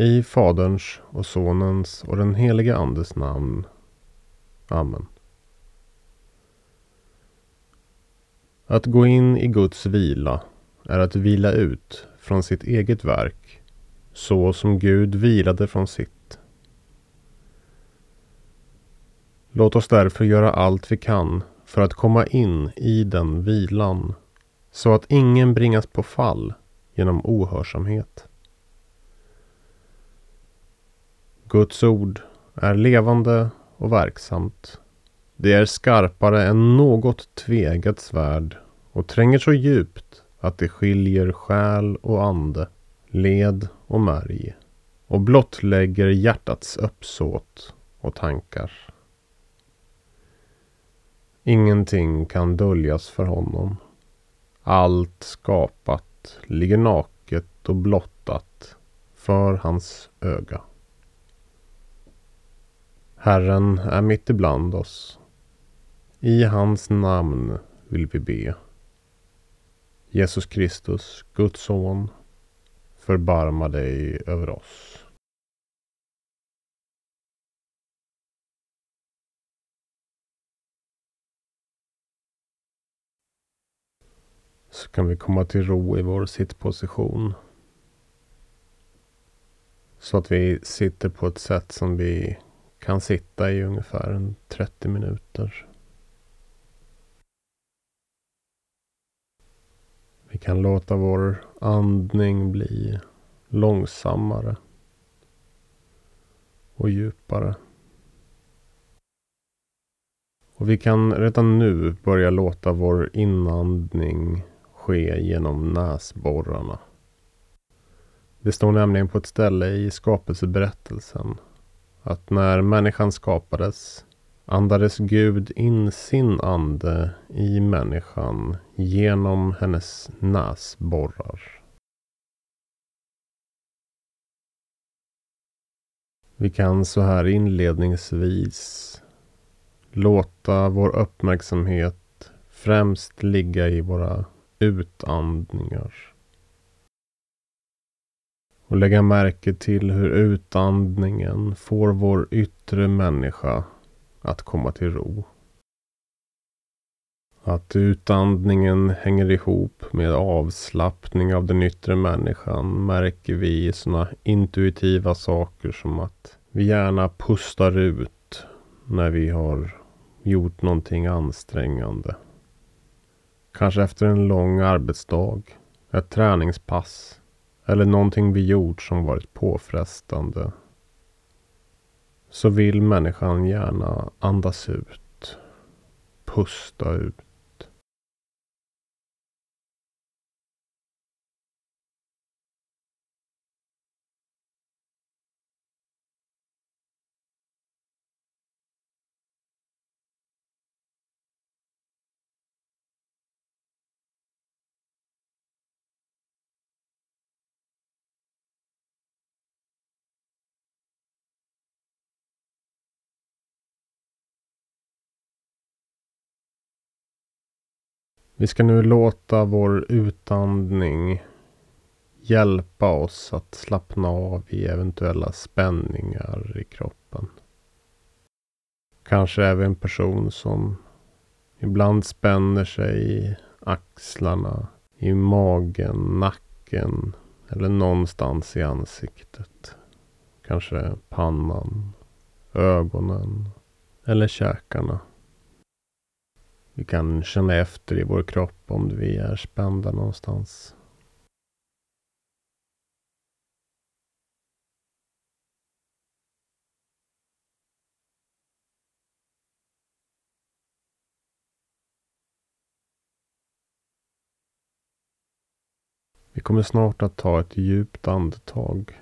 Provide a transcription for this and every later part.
I Faderns och Sonens och den helige Andes namn. Amen. Att gå in i Guds vila är att vila ut från sitt eget verk så som Gud vilade från sitt. Låt oss därför göra allt vi kan för att komma in i den vilan så att ingen bringas på fall genom ohörsamhet. Guds ord är levande och verksamt. Det är skarpare än något tvegat svärd och tränger så djupt att det skiljer själ och ande, led och märg och blottlägger hjärtats uppsåt och tankar. Ingenting kan döljas för honom. Allt skapat ligger naket och blottat för hans öga. Herren är mitt ibland oss. I hans namn vill vi be. Jesus Kristus, Guds son, förbarma dig över oss. Så kan vi komma till ro i vår sittposition. Så att vi sitter på ett sätt som vi kan sitta i ungefär en 30 minuter. Vi kan låta vår andning bli långsammare och djupare. Och vi kan redan nu börja låta vår inandning ske genom näsborrarna. Det står nämligen på ett ställe i skapelseberättelsen att när människan skapades andades Gud in sin ande i människan genom hennes näsborrar. Vi kan så här inledningsvis låta vår uppmärksamhet främst ligga i våra utandningar. Och lägga märke till hur utandningen får vår yttre människa att komma till ro. Att utandningen hänger ihop med avslappning av den yttre människan märker vi i sådana intuitiva saker som att vi gärna pustar ut när vi har gjort någonting ansträngande. Kanske efter en lång arbetsdag, ett träningspass eller någonting vi gjort som varit påfrestande så vill människan gärna andas ut. Pusta ut. Vi ska nu låta vår utandning hjälpa oss att slappna av i eventuella spänningar i kroppen. Kanske är vi en person som ibland spänner sig i axlarna, i magen, nacken eller någonstans i ansiktet. Kanske pannan, ögonen eller käkarna. Vi kan känna efter i vår kropp om vi är spända någonstans. Vi kommer snart att ta ett djupt andetag.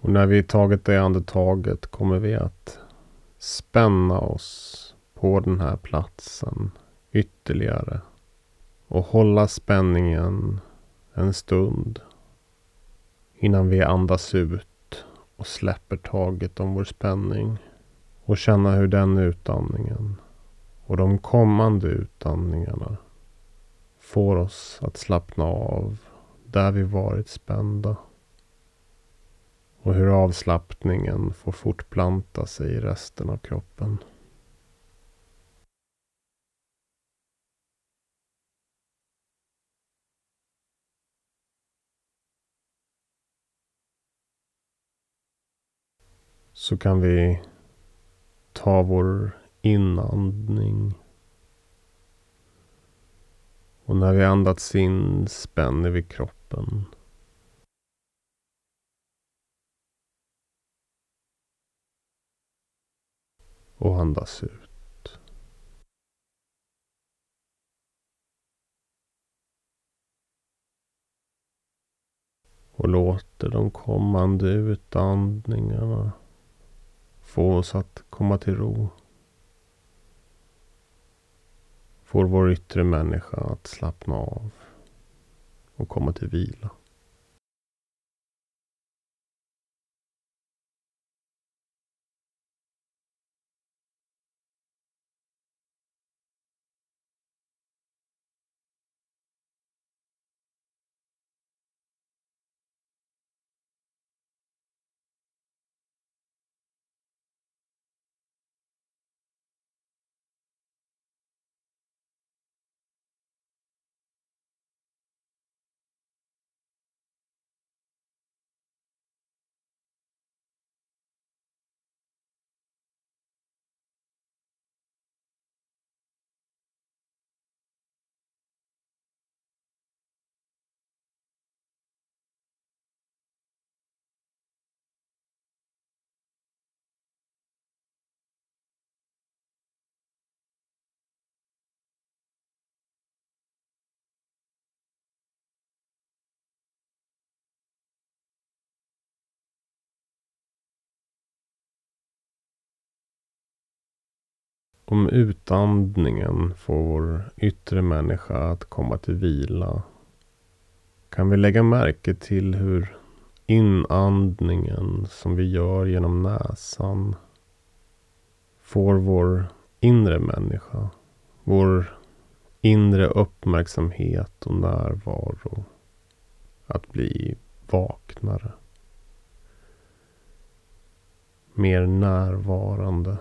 Och när vi tagit det andetaget kommer vi att spänna oss på den här platsen ytterligare. Och hålla spänningen en stund. Innan vi andas ut och släpper taget om vår spänning. Och känna hur den utandningen och de kommande utandningarna får oss att slappna av där vi varit spända. Och hur avslappningen får fortplanta sig i resten av kroppen. Så kan vi ta vår inandning. Och när vi andats in spänner vi kroppen. Och andas ut. Och låter de kommande utandningarna få oss att komma till ro. Får vår yttre människa att slappna av och komma till vila. Om utandningen får vår yttre människa att komma till vila kan vi lägga märke till hur inandningen som vi gör genom näsan får vår inre människa, vår inre uppmärksamhet och närvaro att bli vaknare. Mer närvarande.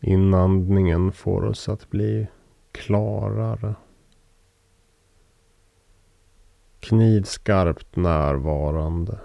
Inandningen får oss att bli klarare. Knivskarpt närvarande.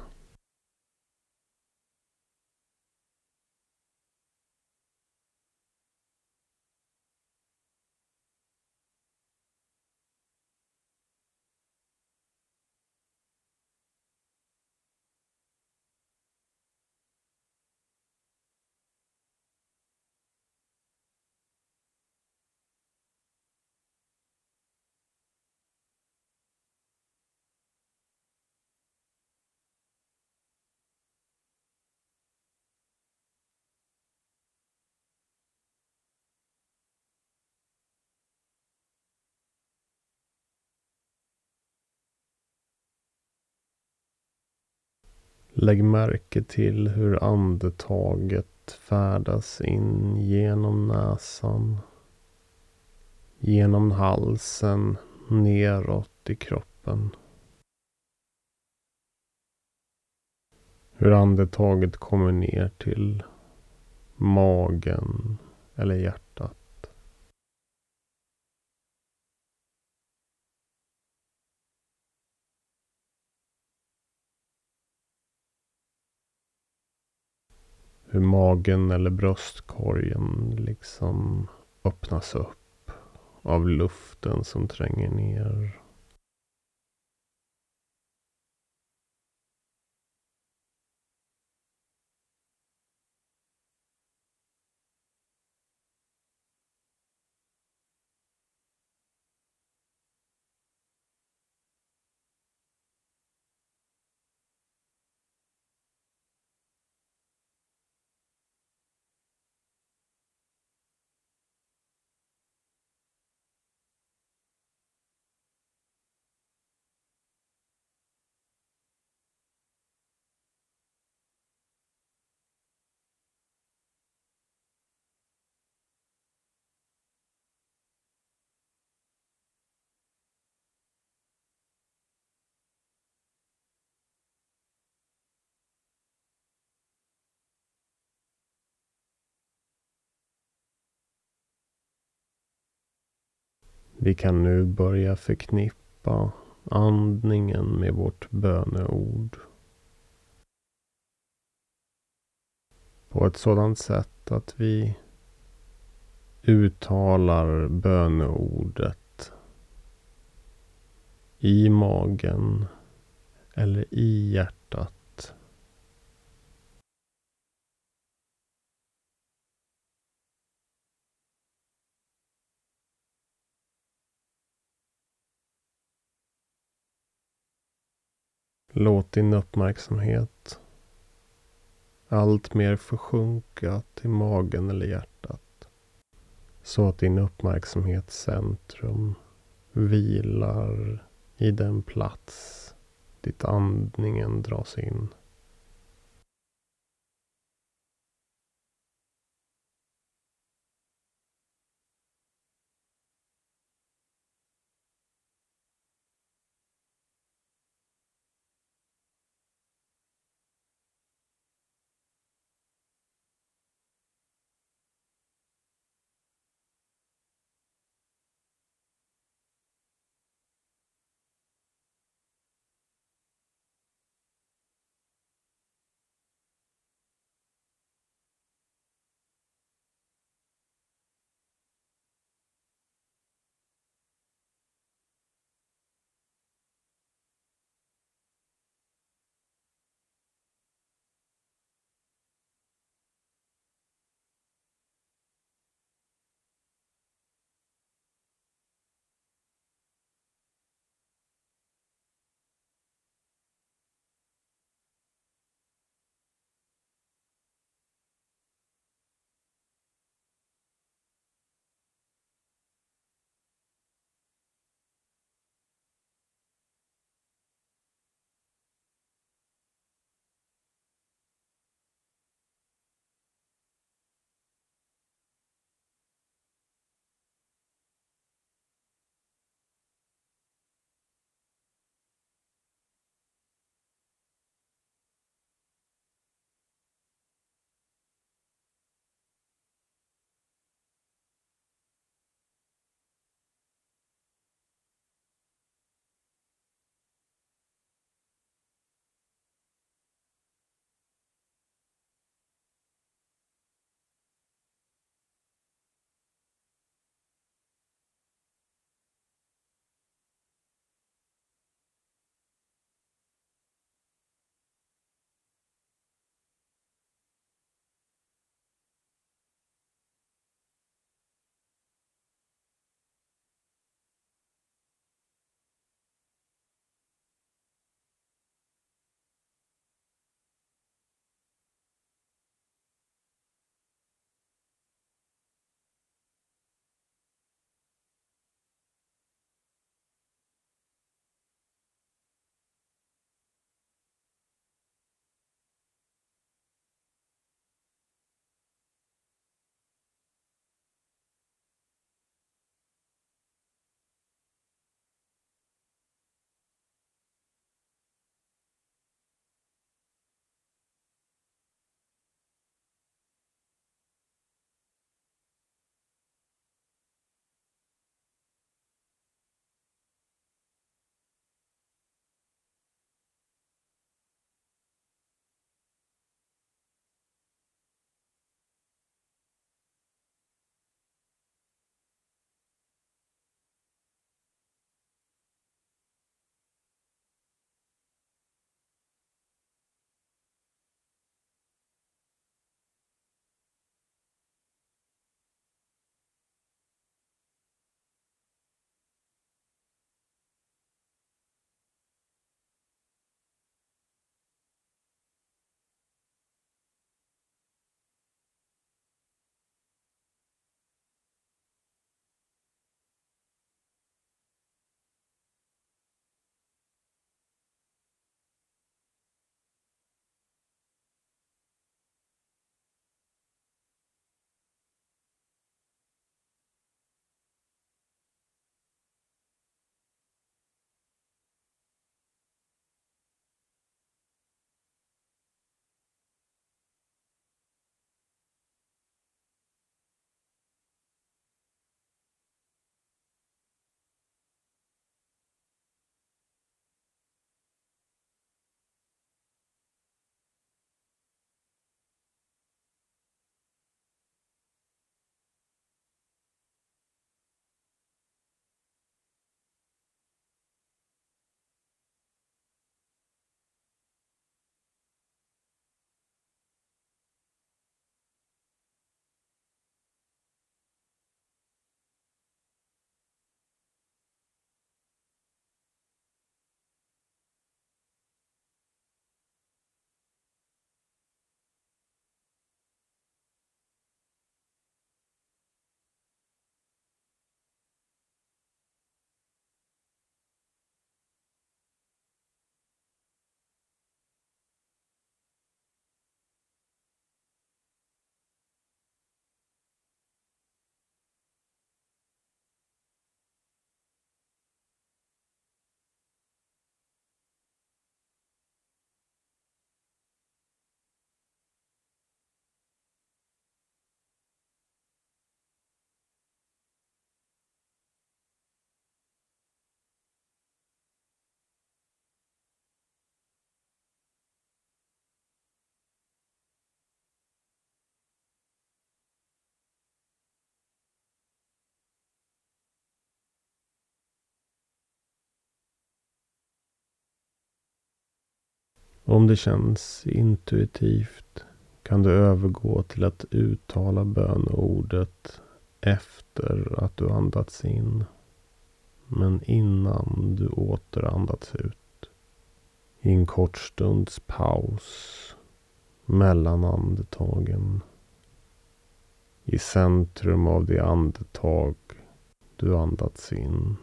Lägg märke till hur andetaget färdas in genom näsan. Genom halsen neråt i kroppen. Hur andetaget kommer ner till magen eller hjärtat. Hur magen eller bröstkorgen liksom öppnas upp av luften som tränger ner. Vi kan nu börja förknippa andningen med vårt böneord. På ett sådant sätt att vi uttalar böneordet i magen eller i hjärtat. Låt din uppmärksamhet allt mer försjunka till magen eller hjärtat. Så att din uppmärksamhetscentrum vilar i den plats dit andningen dras in. Om det känns intuitivt kan du övergå till att uttala bönordet efter att du andats in. Men innan du åter andats ut. I en kort stunds paus mellan andetagen. I centrum av det andetag du andats in.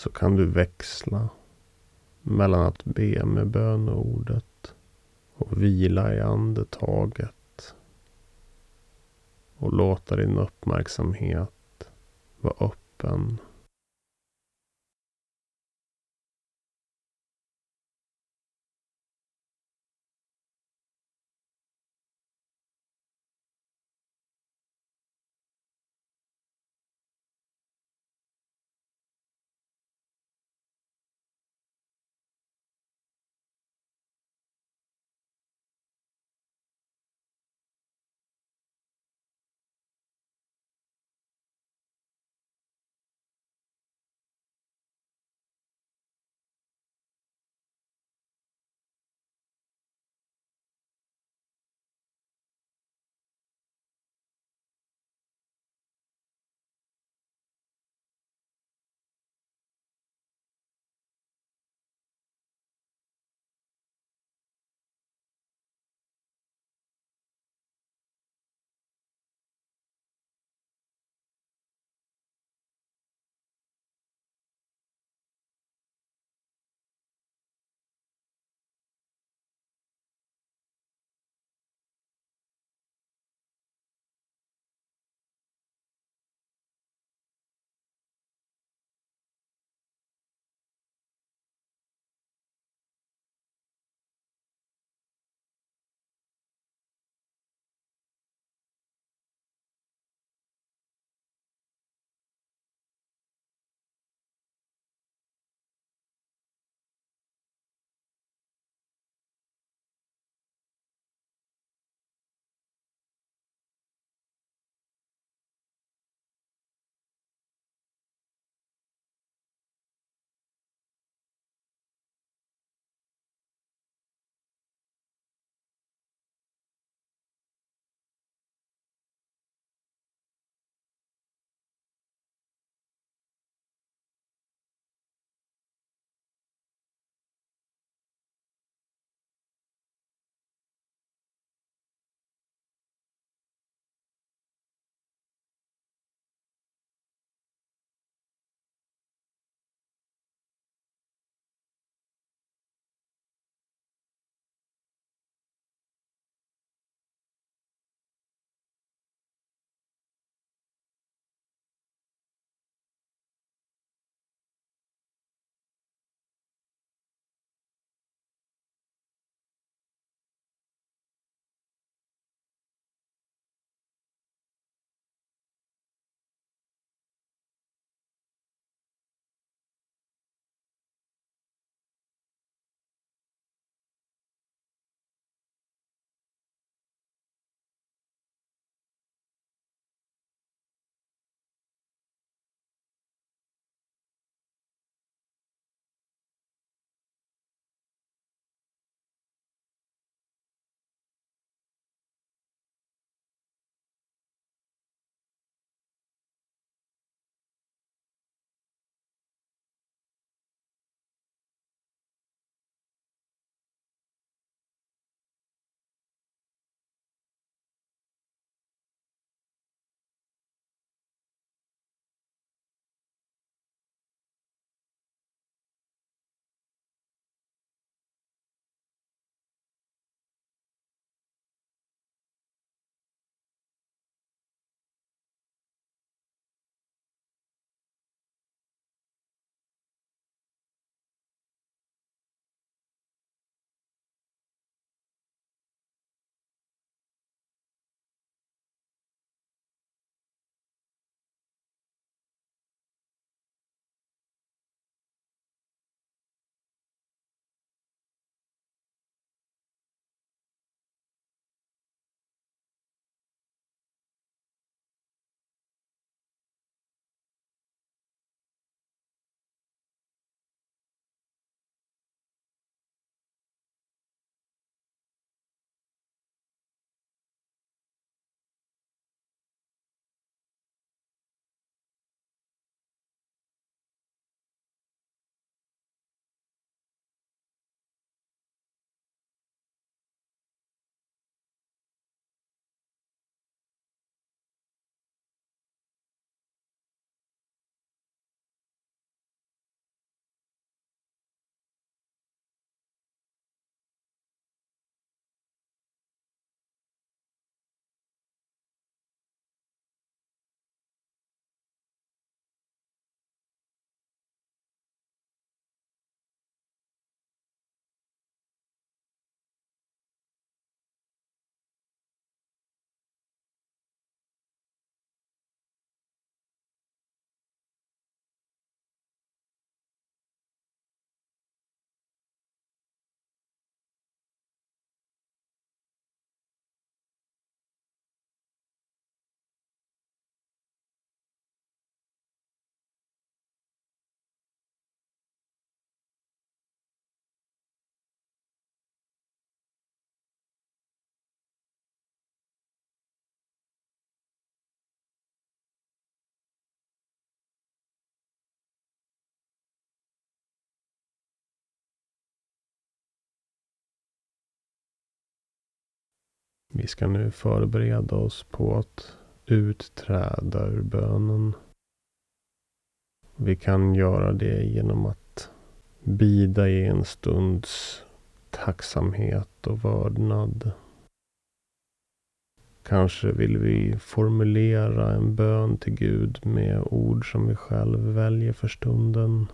Så kan du växla mellan att be med bönordet och vila i andetaget och låta din uppmärksamhet vara öppen. Vi ska nu förbereda oss på att utträda ur bönen. Vi kan göra det genom att bida i en stunds tacksamhet och vördnad. Kanske vill vi formulera en bön till Gud med ord som vi själv väljer för stunden.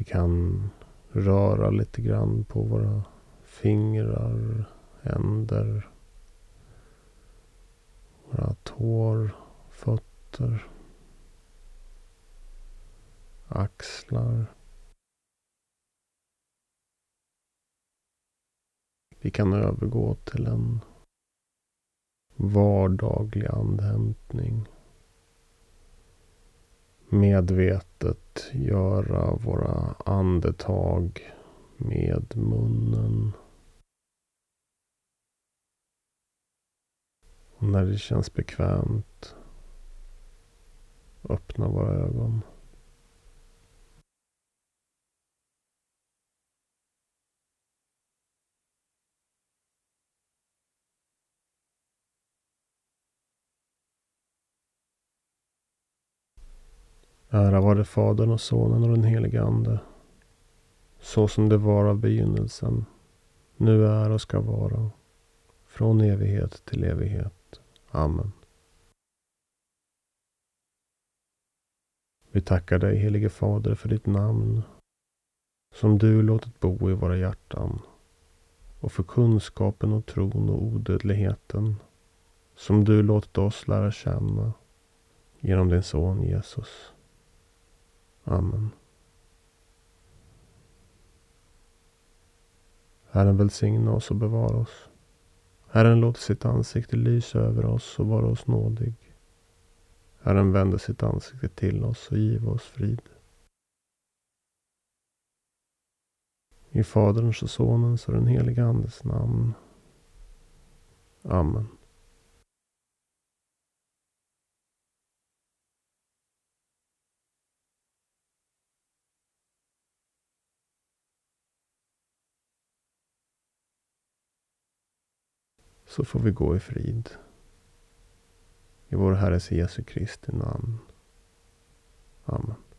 Vi kan röra lite grann på våra fingrar, händer, våra tår, fötter, axlar. Vi kan övergå till en vardaglig andhämtning medvetet göra våra andetag med munnen. Och när det känns bekvämt öppna våra ögon. Ära vare Fadern och Sonen och den helige Ande. Så som det var av begynnelsen, nu är och ska vara, från evighet till evighet. Amen. Vi tackar dig helige Fader för ditt namn, som du låtit bo i våra hjärtan, och för kunskapen och tron och odödligheten, som du låtit oss lära känna genom din son Jesus. Amen. Herren välsigna oss och bevara oss. Herren låter sitt ansikte lysa över oss och vara oss nådig. Herren vänder sitt ansikte till oss och give oss frid. I Faderns och Sonens och den helige Andes namn. Amen. så får vi gå i frid. I vår Herres Jesu Kristi namn. Amen.